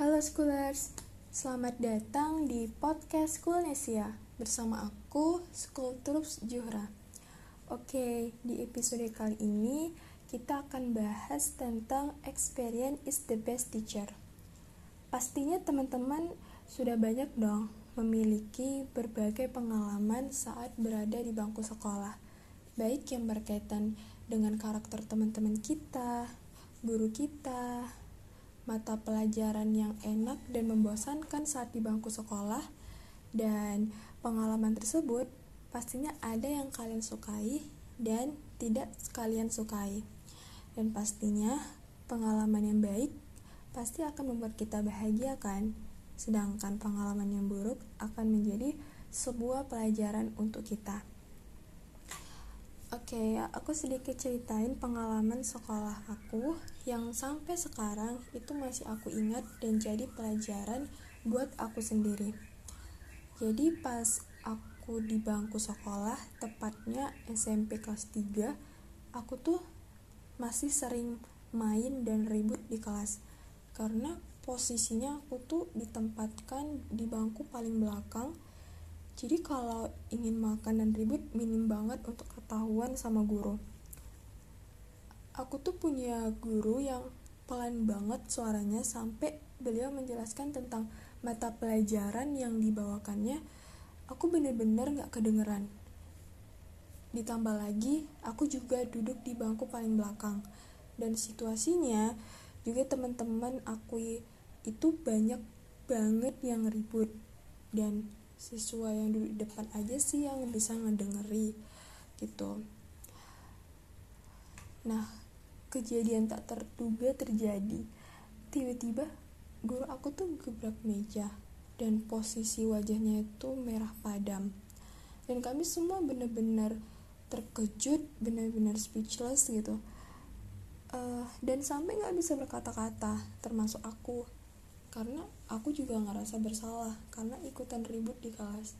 Halo Schoolers, selamat datang di podcast Schoolnesia bersama aku, School Troops Juhra. Oke, di episode kali ini kita akan bahas tentang experience is the best teacher. Pastinya teman-teman sudah banyak dong memiliki berbagai pengalaman saat berada di bangku sekolah, baik yang berkaitan dengan karakter teman-teman kita, guru kita, mata pelajaran yang enak dan membosankan saat di bangku sekolah, dan pengalaman tersebut pastinya ada yang kalian sukai dan tidak kalian sukai. Dan pastinya pengalaman yang baik pasti akan membuat kita bahagia kan? Sedangkan pengalaman yang buruk akan menjadi sebuah pelajaran untuk kita. Oke, okay, aku sedikit ceritain pengalaman sekolah aku yang sampai sekarang itu masih aku ingat dan jadi pelajaran buat aku sendiri. Jadi pas aku di bangku sekolah, tepatnya SMP kelas 3, aku tuh masih sering main dan ribut di kelas. Karena posisinya aku tuh ditempatkan di bangku paling belakang jadi kalau ingin makan dan ribut minim banget untuk ketahuan sama guru. Aku tuh punya guru yang pelan banget suaranya sampai beliau menjelaskan tentang mata pelajaran yang dibawakannya. Aku bener-bener gak kedengeran. Ditambah lagi aku juga duduk di bangku paling belakang. Dan situasinya juga teman-teman aku itu banyak banget yang ribut. Dan siswa yang duduk depan aja sih yang bisa ngedengeri gitu. Nah kejadian tak terduga terjadi. Tiba-tiba guru aku tuh gebrak meja dan posisi wajahnya itu merah padam. Dan kami semua benar-benar terkejut benar-benar speechless gitu. Uh, dan sampai nggak bisa berkata-kata termasuk aku. Karena aku juga ngerasa bersalah karena ikutan ribut di kelas.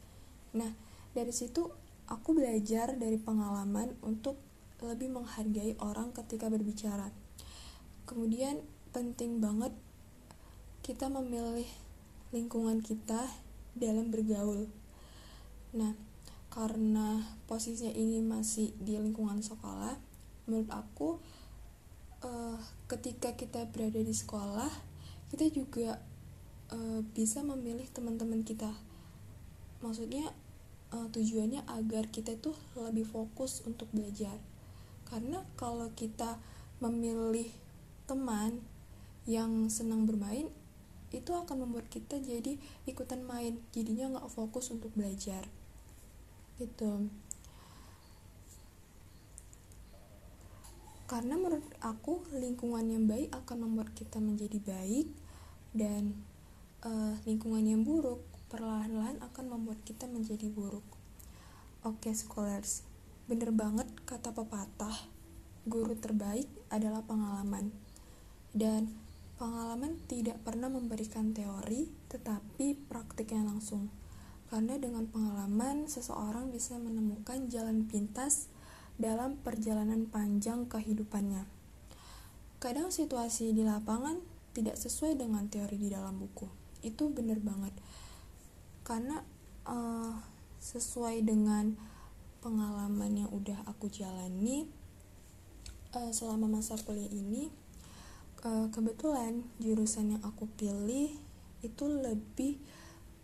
Nah dari situ aku belajar dari pengalaman untuk lebih menghargai orang ketika berbicara. Kemudian penting banget kita memilih lingkungan kita dalam bergaul. Nah karena posisinya ini masih di lingkungan sekolah menurut aku uh, ketika kita berada di sekolah kita juga uh, bisa memilih teman-teman kita. Maksudnya uh, tujuannya agar kita itu lebih fokus untuk belajar. Karena kalau kita memilih teman yang senang bermain itu akan membuat kita jadi ikutan main jadinya nggak fokus untuk belajar. Gitu. Karena menurut aku lingkungan yang baik akan membuat kita menjadi baik dan uh, lingkungan yang buruk perlahan-lahan akan membuat kita menjadi buruk oke scholars bener banget kata pepatah guru terbaik adalah pengalaman dan pengalaman tidak pernah memberikan teori tetapi praktiknya langsung karena dengan pengalaman seseorang bisa menemukan jalan pintas dalam perjalanan panjang kehidupannya. Kadang situasi di lapangan tidak sesuai dengan teori di dalam buku. Itu benar banget. Karena uh, sesuai dengan pengalaman yang udah aku jalani uh, selama masa kuliah ini, uh, kebetulan jurusan yang aku pilih itu lebih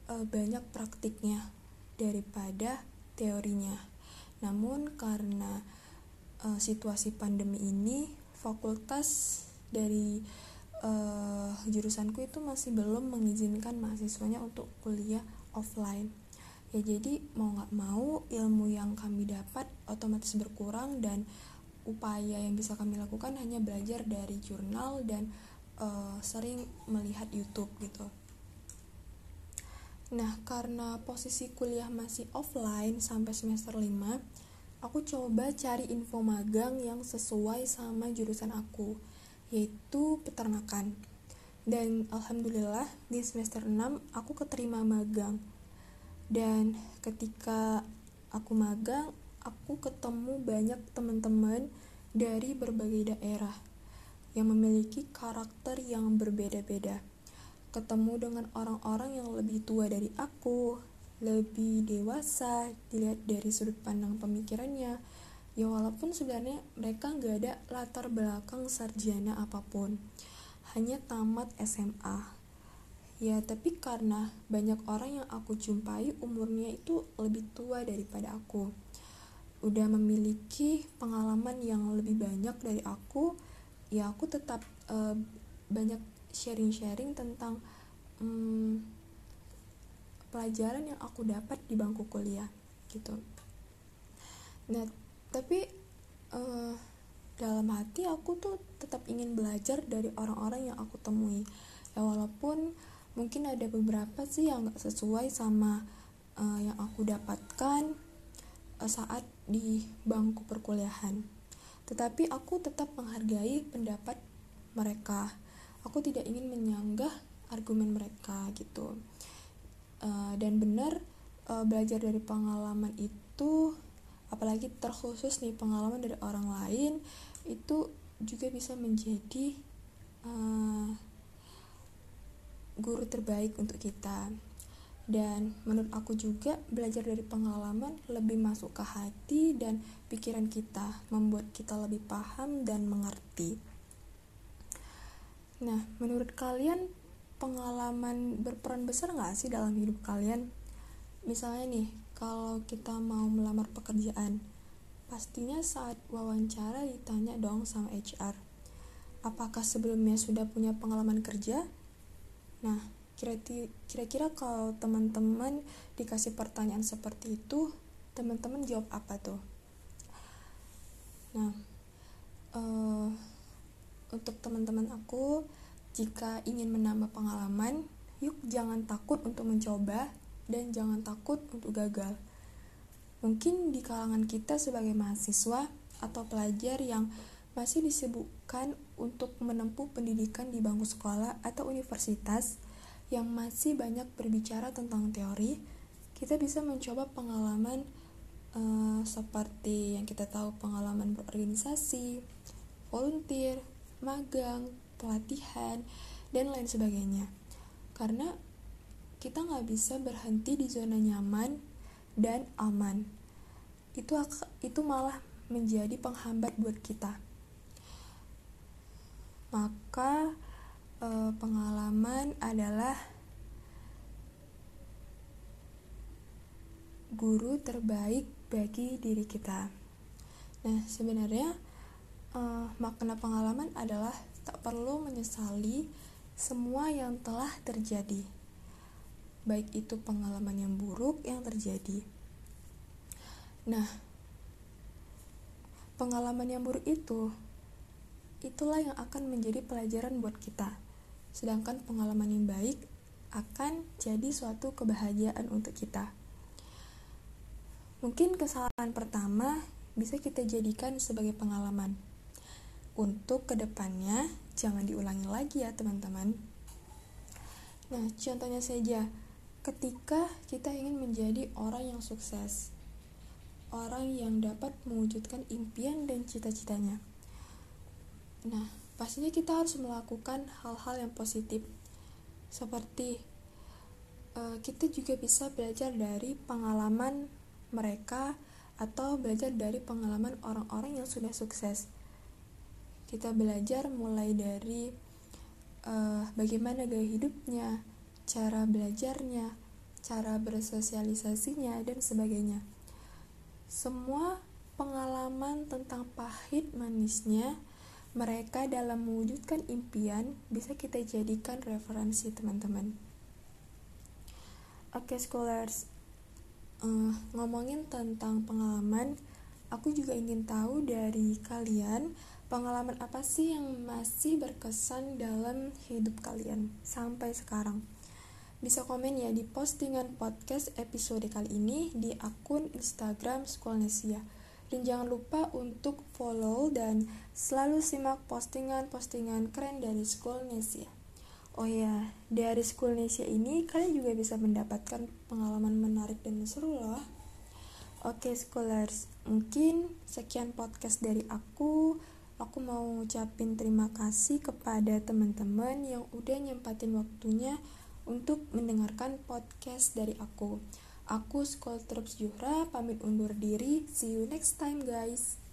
uh, banyak praktiknya daripada teorinya. Namun karena uh, situasi pandemi ini fakultas dari uh, jurusanku itu masih belum mengizinkan mahasiswanya untuk kuliah offline ya jadi mau nggak mau ilmu yang kami dapat otomatis berkurang dan upaya yang bisa kami lakukan hanya belajar dari jurnal dan uh, sering melihat YouTube gitu Nah, karena posisi kuliah masih offline sampai semester 5, aku coba cari info magang yang sesuai sama jurusan aku, yaitu peternakan. Dan alhamdulillah di semester 6 aku keterima magang. Dan ketika aku magang, aku ketemu banyak teman-teman dari berbagai daerah yang memiliki karakter yang berbeda-beda ketemu dengan orang-orang yang lebih tua dari aku, lebih dewasa, dilihat dari sudut pandang pemikirannya. Ya walaupun sebenarnya mereka nggak ada latar belakang sarjana apa pun, hanya tamat SMA. Ya tapi karena banyak orang yang aku jumpai umurnya itu lebih tua daripada aku, udah memiliki pengalaman yang lebih banyak dari aku, ya aku tetap uh, banyak sharing-sharing tentang um, pelajaran yang aku dapat di bangku kuliah gitu nah tapi uh, dalam hati aku tuh tetap ingin belajar dari orang-orang yang aku temui. Ya walaupun mungkin ada beberapa sih yang gak sesuai sama uh, yang aku dapatkan uh, saat di bangku perkuliahan. Tetapi aku tetap menghargai pendapat mereka. Aku tidak ingin menyanggah argumen mereka gitu. Uh, dan benar uh, belajar dari pengalaman itu apalagi terkhusus nih pengalaman dari orang lain itu juga bisa menjadi uh, guru terbaik untuk kita dan menurut aku juga belajar dari pengalaman lebih masuk ke hati dan pikiran kita membuat kita lebih paham dan mengerti Nah, menurut kalian pengalaman berperan besar nggak sih dalam hidup kalian? Misalnya nih, kalau kita mau melamar pekerjaan, pastinya saat wawancara ditanya dong sama HR, apakah sebelumnya sudah punya pengalaman kerja? Nah, kira-kira kalau teman-teman dikasih pertanyaan seperti itu, teman-teman jawab apa tuh? Nah, uh, untuk teman-teman aku jika ingin menambah pengalaman yuk jangan takut untuk mencoba dan jangan takut untuk gagal mungkin di kalangan kita sebagai mahasiswa atau pelajar yang masih disebutkan untuk menempuh pendidikan di bangku sekolah atau universitas yang masih banyak berbicara tentang teori, kita bisa mencoba pengalaman uh, seperti yang kita tahu pengalaman berorganisasi, volunteer, magang, pelatihan, dan lain sebagainya. Karena kita nggak bisa berhenti di zona nyaman dan aman. Itu itu malah menjadi penghambat buat kita. Maka eh, pengalaman adalah guru terbaik bagi diri kita. Nah, sebenarnya uh, makna pengalaman adalah tak perlu menyesali semua yang telah terjadi, baik itu pengalaman yang buruk yang terjadi. Nah, pengalaman yang buruk itu itulah yang akan menjadi pelajaran buat kita, sedangkan pengalaman yang baik akan jadi suatu kebahagiaan untuk kita. Mungkin kesalahan pertama bisa kita jadikan sebagai pengalaman untuk ke depannya jangan diulangi lagi ya teman-teman nah contohnya saja ketika kita ingin menjadi orang yang sukses orang yang dapat mewujudkan impian dan cita-citanya. Nah pastinya kita harus melakukan hal-hal yang positif. Seperti uh, kita juga bisa belajar dari pengalaman mereka atau belajar dari pengalaman orang-orang yang sudah sukses. Kita belajar mulai dari uh, bagaimana gaya hidupnya, cara belajarnya, cara bersosialisasinya, dan sebagainya. Semua pengalaman tentang pahit manisnya mereka dalam mewujudkan impian bisa kita jadikan referensi teman-teman. Oke okay, scholars, uh, ngomongin tentang pengalaman, aku juga ingin tahu dari kalian Pengalaman apa sih yang masih berkesan dalam hidup kalian sampai sekarang? Bisa komen ya di postingan podcast episode kali ini di akun Instagram Skolnesia. Dan jangan lupa untuk follow dan selalu simak postingan-postingan keren dari Skolnesia. Oh ya, dari Skolnesia ini kalian juga bisa mendapatkan pengalaman menarik dan seru loh. Oke, scholars, mungkin sekian podcast dari aku. aku mau ngucapin terima kasih kepada teman-teman yang udah nyempatin waktunya untuk mendengarkan podcast dari aku. Aku School Terps Juhra, pamit undur diri. See you next time guys.